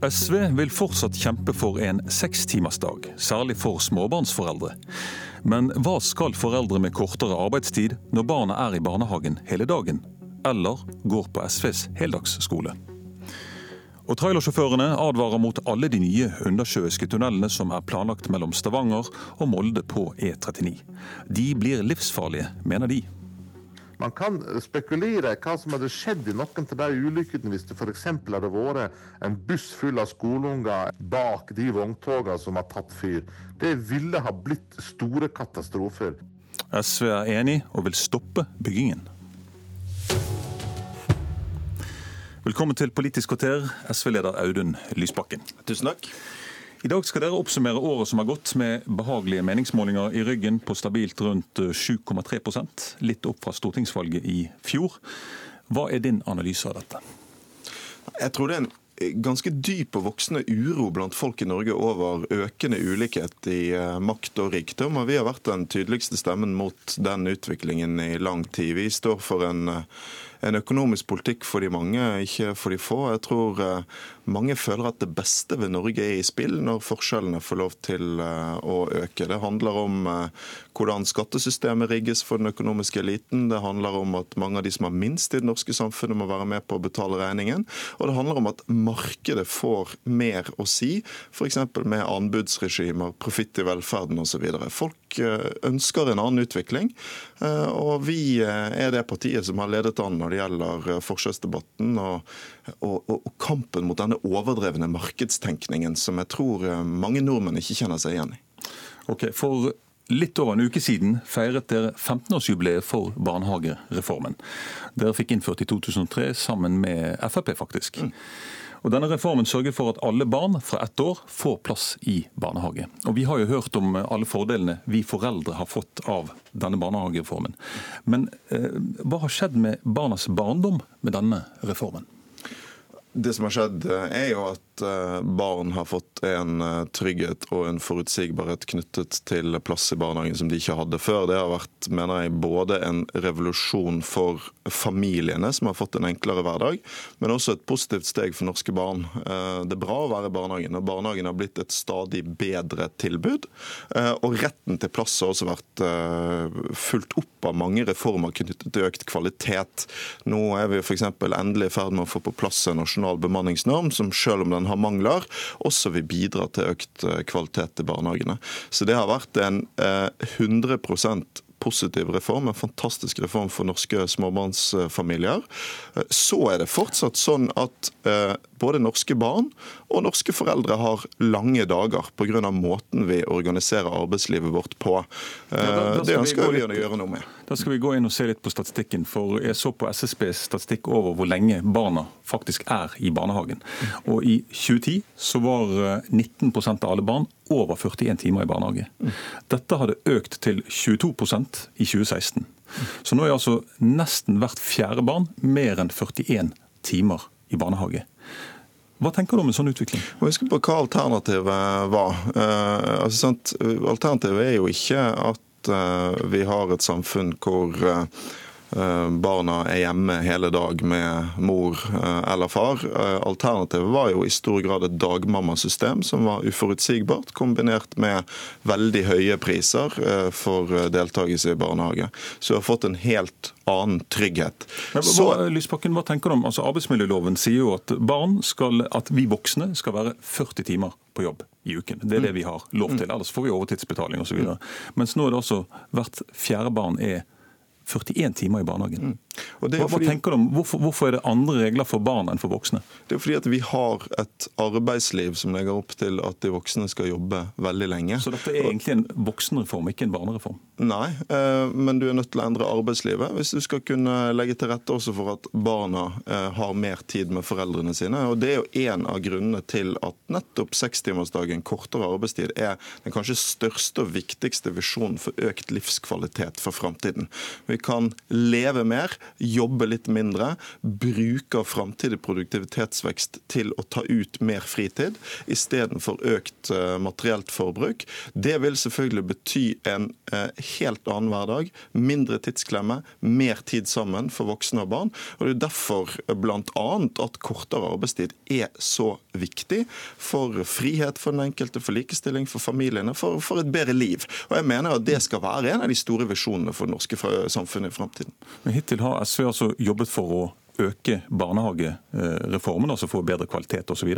SV vil fortsatt kjempe for en sekstimersdag, særlig for småbarnsforeldre. Men hva skal foreldre med kortere arbeidstid når barna er i barnehagen hele dagen, eller går på SVs heldagsskole? Og Trailersjåførene advarer mot alle de nye undersjøiske tunnelene som er planlagt mellom Stavanger og Molde på E39. De blir livsfarlige, mener de. Man kan spekulere hva som hadde skjedd i noen av de ulykkene hvis det f.eks. hadde vært en buss full av skoleunger bak de vogntogene som har tatt fyr. Det ville ha blitt store katastrofer. SV er enig og vil stoppe byggingen. Velkommen til Politisk kvarter, SV-leder Audun Lysbakken. Tusen takk. I dag skal dere oppsummere året som har gått, med behagelige meningsmålinger i ryggen på stabilt rundt 7,3% litt opp fra stortingsvalget i fjor. Hva er din analyse av dette? Jeg tror det er en ganske dyp og voksende uro blant folk i Norge over økende ulikhet i eh, makt og rikdom. og Vi har vært den tydeligste stemmen mot den utviklingen i lang tid. Vi står for en eh, en økonomisk politikk for de mange, ikke for de få. Jeg tror eh, mange føler at det beste ved Norge er i spill når forskjellene får lov til eh, å øke. Det handler om eh, hvordan skattesystemet rigges for den økonomiske eliten. Det handler om at mange av de som har minst i det norske samfunnet, må være med på å betale regningen. Og det handler om at markedet får mer å si, f.eks. med anbudsregimer, profitt i velferden osv. Folk ønsker en annen utvikling, og vi er det partiet som har ledet an når det gjelder eh, forskjellsdebatten og, og, og, kampen mot denne overdrevne markedstenkningen som jeg tror eh, mange nordmenn ikke kjenner seg igjen i. Ok, For litt over en uke siden feiret dere 15-årsjubileet for barnehagereformen. Dere fikk innført i 2003 sammen med Frp, faktisk. Mm. Og Denne reformen sørger for at alle barn fra ett år får plass i barnehage. Og Vi har jo hørt om alle fordelene vi foreldre har fått av denne barnehagereformen. Men eh, hva har skjedd med barnas barndom med denne reformen? Det som har skjedd, eh, er jo at eh, barn har fått en eh, trygghet og en forutsigbarhet knyttet til plass i barnehagen som de ikke hadde før. Det har vært mener jeg, både en revolusjon for familiene, som har fått en enklere hverdag, men også et positivt steg for norske barn. Det er bra å være i barnehagen, og barnehagen har blitt et stadig bedre tilbud. Og retten til plass har også vært fulgt opp av mange reformer knyttet til økt kvalitet. Nå er vi f.eks. endelig i ferd med å få på plass en nasjonal bemanningsnorm, som selv om den har mangler, også vil bidra til økt eh, kvalitet i barnehagene. Så det har vært en 100 eh, positiv reform, en fantastisk reform for norske småbarnsfamilier. Eh, så er det fortsatt sånn at både norske barn og norske foreldre har lange dager pga. måten vi organiserer arbeidslivet vårt på. Ja, da, da det ønsker vi, vi å gjøre noe med. Da skal vi gå inn og se litt på statistikken. for Jeg så på SSBs statistikk over hvor lenge barna faktisk er i barnehagen. Og I 2010 så var 19 eh, av alle barn over 41 timer i barnehage. Dette hadde økt til 22% i 2016. Så nå er altså nesten hvert fjerde barn mer enn 41 timer i barnehage. Hva tenker du om en sånn utvikling? Husk på hva alternativet var. Eh, altså, alternativet er jo ikke at eh, vi har et samfunn hvor eh, barna er hjemme hele dag med mor eh, eller far. Eh, alternativet var jo i stor grad et dagmammasystem som var uforutsigbart, kombinert med veldig høye priser for deltakelse i barnehage. Så vi har fått en helt annen trygghet. Men, hva, Lysbakken, hva tenker du om? Altså, Arbeidsmiljøloven sier jo at barn skal, at vi voksne skal være 40 timer på jobb i uken. Det er det mm. vi har lov til. Ellers får vi overtidsbetaling osv. Mens nå er det altså hvert fjerde barn er 41 timer i barnehagen. Mm. Hva, hva, tenker du om, hvorfor, hvorfor, er det andre regler for barn enn for voksne? Det er fordi at vi har et arbeidsliv som legger opp til at de voksne skal jobbe veldig lenge. Så dette er egentlig en voksenreform, ikke en barnereform? Nei, eh, men du er nødt til å endre arbeidslivet hvis du skal kunne legge til rette også for at barna eh, har mer tid med foreldrene sine. Og Det er jo en av grunnene til at nettopp sekstimersdagen, kortere arbeidstid, er den kanskje største og viktigste visjonen for økt livskvalitet for framtiden. Vi kan leve mer, jobber litt mindre, bruker framtidig produktivitetsvekst til å ta ut mer fritid istedenfor økt eh, materielt forbruk. Det vil selvfølgelig bety en eh, helt annen hverdag, mindre tidsklemme, mer tid sammen for voksne og barn. Og Det er derfor bl.a. at kortere arbeidstid er så viktig for frihet for den enkelte, for likestilling, for familiene, for, for et bedre liv. Og jeg mener at det skal være en av de store visjonene for det norske samfunnet i framtiden. Hittil har SV altså jobbet for å øke barnehagereformen, altså få bedre kvalitet osv.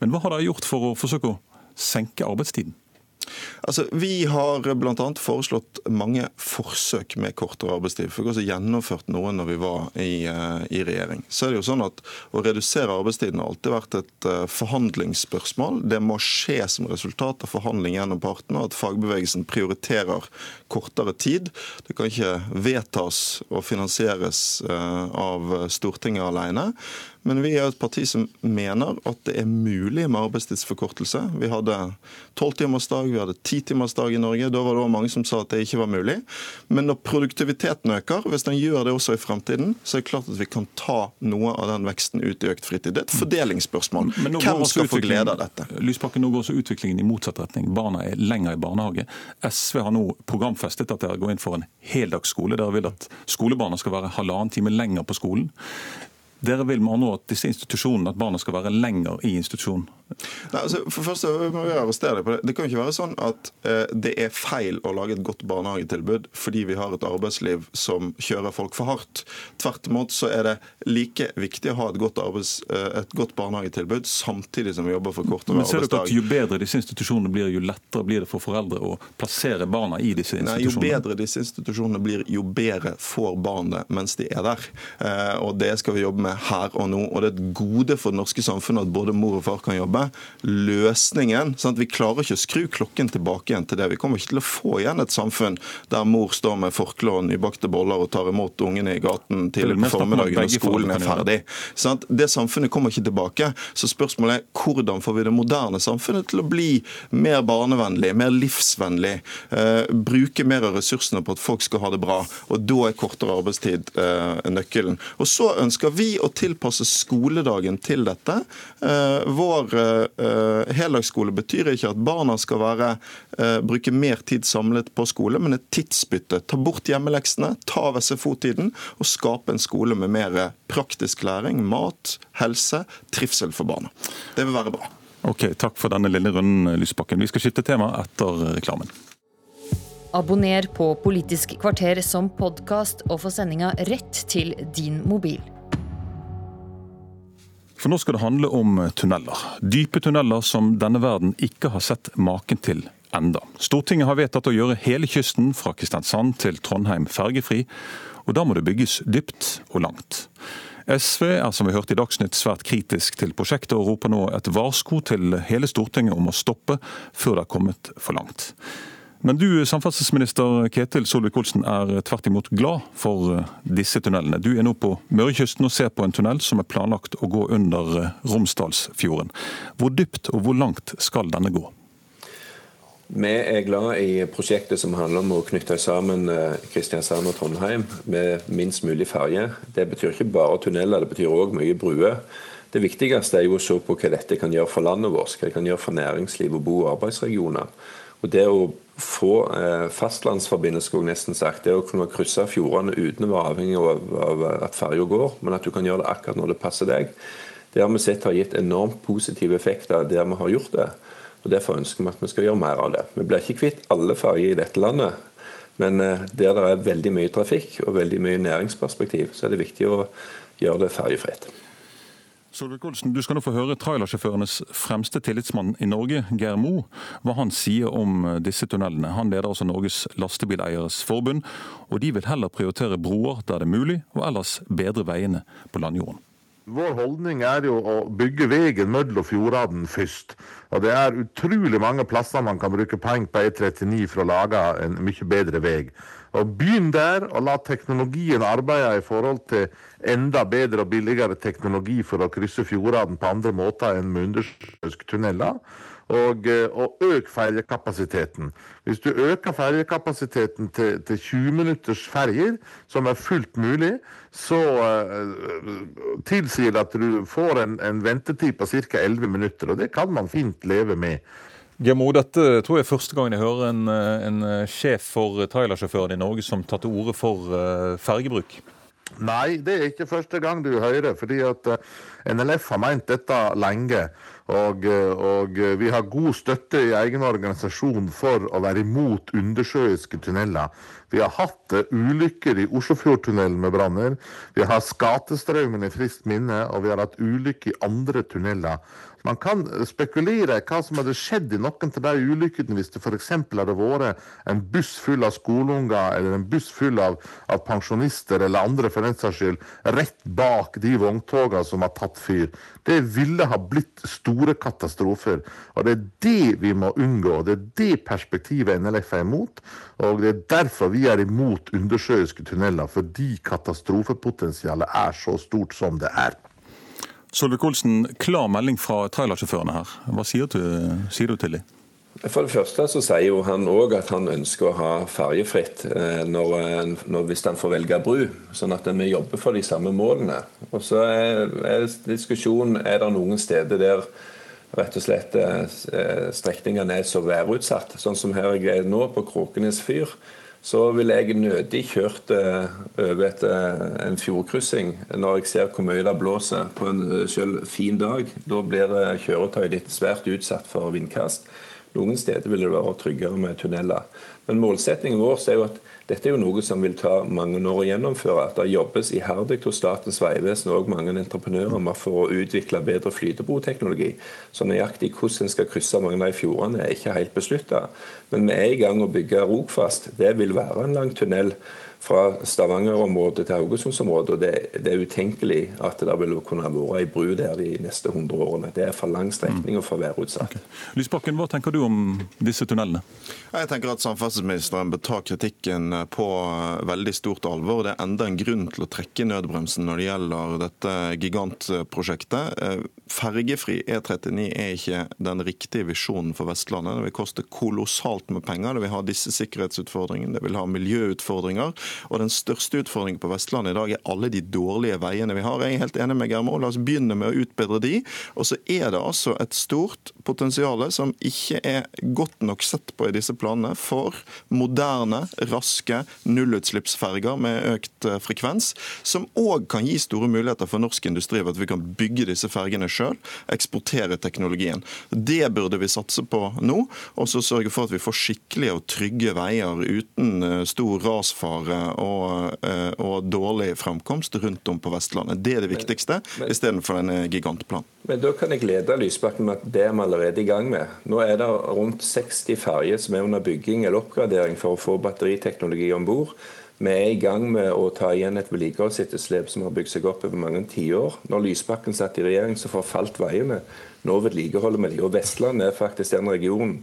Men hva har dere gjort for å forsøke å senke arbeidstiden? Altså, Vi har bl.a. foreslått mange forsøk med kortere arbeidstid. Fikk også gjennomført noen når vi var i, uh, i, regjering. Så er det jo sånn at Å redusere arbeidstiden har alltid vært et uh, forhandlingsspørsmål. Det må skje som resultat av forhandling gjennom partene, at fagbevegelsen prioriterer kortere tid. Det kan ikke vedtas og finansieres uh, av Stortinget alene. Men vi er et parti som mener at det er mulig med arbeidstidsforkortelse. Vi hadde tolvtimersdag, vi hadde titimersdag i Norge. Da var det også mange som sa at det ikke var mulig. Men når produktiviteten øker, hvis den gjør det også i fremtiden, så er det klart at vi kan ta noe av den veksten ut i økt fritid. Det er et fordelingsspørsmål. Hvem skal få glede av dette? Lysbakken, nå går også utviklingen i motsatt retning. Barna er lenger i barnehage. SV har nå programfestet at dere går inn for en heldagsskole. Dere vil at skolebarna skal være halvannen time lenger på skolen. Dere vil med andre at disse institusjonene, at barna skal være lenger i institusjonen? Nei, altså, for først må vi arrestere deg på Det Det kan ikke være sånn at eh, det er feil å lage et godt barnehagetilbud fordi vi har et arbeidsliv som kjører folk for hardt. Tvert imot så er det like viktig å ha et godt, arbeids, eh, et godt barnehagetilbud samtidig som vi jobber for kortere arbeidsdag. Men ser dere at Jo bedre disse institusjonene blir, jo lettere blir det for foreldre å plassere barna i disse institusjonene? Nei, Jo bedre disse institusjonene blir, jo bedre får barnet mens de er der. Eh, og Det skal vi jobbe med her og nå. Og det er et gode for det norske samfunnet at både mor og far kan jobbe. Løsningen sånn at Vi klarer ikke å skru klokken tilbake igjen til det. Vi kommer ikke til å få igjen et samfunn der mor står med forkle og nybakte boller og tar imot ungene i gaten tidlig på formiddagen når skolen er ferdig. Sånn det samfunnet kommer ikke tilbake. Så spørsmålet er hvordan får vi det moderne samfunnet til å bli mer barnevennlig, mer livsvennlig, eh, bruke mer av ressursene på at folk skal ha det bra. Og da er kortere arbeidstid eh, nøkkelen. Og så ønsker vi å tilpasse skoledagen til dette. Eh, vår uh, heldagsskole betyr ikke at barna skal være, uh, bruke mer tid samlet på skole, men et tidsbytte. Ta bort hjemmeleksene, ta av SFO-tiden og skape en skole med mer praktisk læring, mat, helse, trivsel for barna. Det vil være bra. Ok, Takk for denne lille runden, Lysbakken. Vi skal skifte tema etter reklamen. Abonner på Politisk kvarter som podkast og få sendinga rett til din mobil. For nå skal det handle om tunneler. Dype tunneler som denne verden ikke har sett maken til enda. Stortinget har vedtatt å gjøre hele kysten fra Kristiansand til Trondheim fergefri, og da må det bygges dypt og langt. SV er som vi hørte i Dagsnytt svært kritisk til prosjektet, og roper nå et varsko til hele Stortinget om å stoppe før det har kommet for langt. Men du, samferdselsminister Ketil Solvik-Olsen, er tvert imot glad for eh, disse tunnelene. Du er nå på Mørekysten og ser på en tunnel som er planlagt å gå under eh, Romsdalsfjorden. Hvor dypt og hvor langt skal denne gå? Vi er glad i prosjektet som handler om å knytte sammen eh, Kristiansand og Trondheim med minst mulig ferje. Det betyr ikke bare tunneler, det betyr òg mye bruer. Det viktigste er jo å se på hva dette kan gjøre for landet vårt, hva det kan gjøre for næringsliv og bo- og arbeidsregioner. Og det å få eh, fastlandsforbindelse, skulle jeg nesten sagt, det å kunne krysse fjordene uten å være avhengig av, av at ferja går, men at du kan gjøre det akkurat når det passer deg, det har vi sett har gitt enormt positive effekter der vi har gjort det. og Derfor ønsker vi at vi skal gjøre mer av det. Vi blir ikke kvitt alle ferger i dette landet, men eh, der det er veldig mye trafikk og veldig mye næringsperspektiv, så er det viktig å gjøre det ferjefritt. Solvik-Olsen, Du skal nå få høre trailersjåførenes fremste tillitsmann i Norge, Geir Mo, hva han sier om disse tunnelene. Han leder altså Norges Lastebileieres Forbund, og de vil heller prioritere broer der det er mulig, og ellers bedre veiene på landjorden. Vår holdning er jo å bygge veien mellom fjordene først. Og det er utrolig mange plasser man kan bruke penger på E39 for å lage en mye bedre vei. Og Begynn der, og la teknologien arbeide i forhold til enda bedre og billigere teknologi for å krysse fjordene på andre måter enn med undersjøiske tunneler. Og, eh, og øk ferjekapasiteten. Hvis du øker ferjekapasiteten til, til 20 minutters ferjer, som er fullt mulig, så uh, tilsier det at du får en, en ventetid på ca. 11 minutter. Og det kan man fint leve med. Gemo, dette tror jeg er første gang jeg hører en, en sjef for trailersjåføren i Norge som tar til orde for fergebruk. Nei, det er ikke første gang du hører. fordi at NLF har meint dette lenge. Og, og, vi har god støtte i egen organisasjon for å være imot undersjøiske tunneler. Vi har hatt ulykker i Oslofjordtunnelen med branner. Vi har Skatestraumen i friskt minne, og vi har hatt ulykker i andre tunneler. Man kan spekulere hva som hadde skjedd i noen av de ulykkene hvis det f.eks. hadde vært en buss full av skoleunger eller en buss full av, av pensjonister eller andre for den saks skyld, rett bak de vogntogene som har tatt fyr. Det ville ha blitt store katastrofer. Og det er det vi må unngå. Det er det perspektivet NLF er imot. Og det er derfor vi er imot undersjøiske tunneler, fordi katastrofepotensialet er så stort som det er. Solvik-Olsen, klar melding fra trailersjåførene her. Hva sier du, sier du til dem? For det første så sier jo han òg at han ønsker å ha ferjefritt eh, når, eh, når, hvis han får velge bru, sånn at vi jobber for de samme målene. Og så er, er diskusjonen er det noen steder der rett og slett eh, strekningene er så værutsatt, sånn som her jeg er nå, på Kråkenes fyr så ville jeg nødig kjørt eh, over et, eh, en fjordkryssing når jeg ser hvor mye det blåser på en eh, selv fin dag. Da blir kjøretøyet ditt svært utsatt for vindkast. Noen steder vil det være tryggere med tunneler. Men målsettingen vår er jo at dette er jo noe som vil ta mange år å gjennomføre. At det jobbes iherdig hos Statens vegvesen og mange entreprenører med for å utvikle bedre flytebroteknologi. Så nøyaktig hvordan en skal krysse mange av de fjordene er ikke helt beslutta. Men vi er i gang å bygge Rogfast. Det vil være en lang tunnel fra Stavanger-området til Haugesundsområdet. og det, det, er utenkelig at det vil kunne være ei bru der de neste 100 årene. Det er for lang strekning og for værutsatt. Okay. Lysbakken, hva tenker du om disse tunnelene? Jeg tenker at Samferdselsministeren bør ta kritikken på veldig stort alvor. Det er enda en grunn til å trekke nødbremsen når det gjelder dette gigantprosjektet. Fergefri E39 er ikke den riktige visjonen for Vestlandet. Det vil koste kolossalt med penger. Det vil ha disse sikkerhetsutfordringene, det vil ha miljøutfordringer. Og Den største utfordringen på Vestlandet i dag er alle de dårlige veiene vi har. Jeg er helt enig med Germo, la oss begynne med å utbedre de. Og så er det altså et stort potensial som ikke er godt nok sett på i disse planene for moderne, raske nullutslippsferger med økt eh, frekvens, som òg kan gi store muligheter for norsk industri ved at vi kan bygge disse fergene sjøl, eksportere teknologien. Det burde vi satse på nå, og så sørge for at vi får skikkelige og trygge veier uten eh, stor rasfare og, eh, og dårlig framkomst rundt om på Vestlandet. Det er det viktigste, istedenfor denne gigantplanen. Men Da kan jeg glede Lysbakken med at det er vi allerede i gang med. Nå er det rundt 60 ferger som er under bygging eller oppgradering for å få batteriteknologi om bord. Vi er i gang med å ta igjen et vedlikeholdsetterslep som har bygd seg opp over mange tiår. Når Lysbakken satt i regjering, så forfalt veiene. Nå vedlikeholder vi de. Og Vestlandet er faktisk den regionen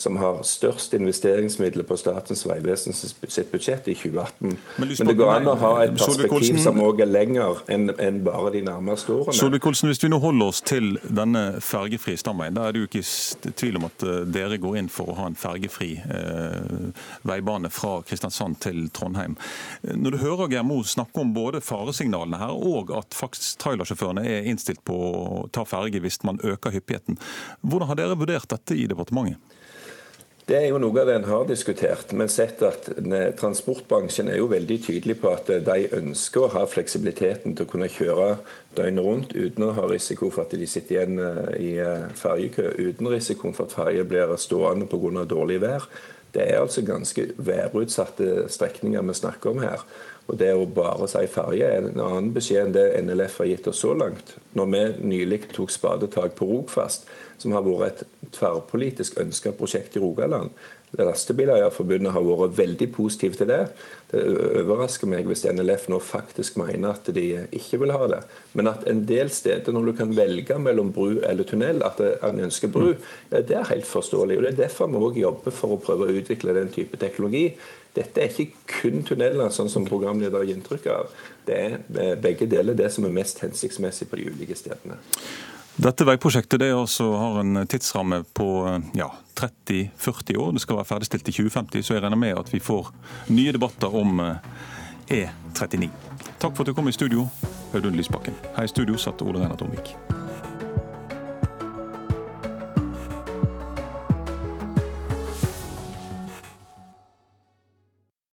som har størst investeringsmidler på Statens vegvesen sitt budsjett i 2018. Men, Men det går an å ha et perspektiv som òg er lenger enn en bare de nærmeste årene. Solvik-Olsen, Hvis vi nå holder oss til denne fergefri stamveien, da er det jo ikke tvil om at eh, dere går inn for å ha en fergefri eh, veibane fra Kristiansand til Trondheim. Når du hører GMO snakke om både faresignalene her og at faktisk trailersjåførene er innstilt på å ta ferge hvis man øker hyppigheten, hvordan har dere vurdert dette i departementet? Det er jo noe av det en har diskutert. Men sett at transportbransjen er jo veldig tydelig på at de ønsker å ha fleksibiliteten til å kunne kjøre døgnet rundt uten å ha risiko for at de sitter igjen eh, i eh, ferjekø, uten risiko for at ferje blir stående pga. dårlig vær. Det er altså ganske værutsatte strekninger vi snakker om her. Og Det å bare si ferje er en annen beskjed enn det NLF har gitt oss så langt. Når vi nylig tok spadetak på Rogfast, som har vært et tverrpolitisk ønska prosjekt i Rogaland. Lastebileierforbundet har vært veldig positiv til det. Det overrasker meg hvis NLF nå faktisk mener at de ikke vil ha det. Men at en del steder, når du kan velge mellom bru eller tunnel, at en ønsker bru, det er helt forståelig. Og Det er derfor vi òg jobber for å prøve å utvikle den type teknologi. Dette er ikke kun tunneler, sånn som programleder gir inntrykk av. Det er begge deler det som er mest hensiktsmessig på de ulike stedene. Dette veiprosjektet det også har en tidsramme på ja, 30-40 år. Det skal være ferdigstilt i 2050, så jeg regner med at vi får nye debatter om E39. Takk for at du kom i studio, Audun Lysbakken. Her i studio satt Ole Reinar Tomvik.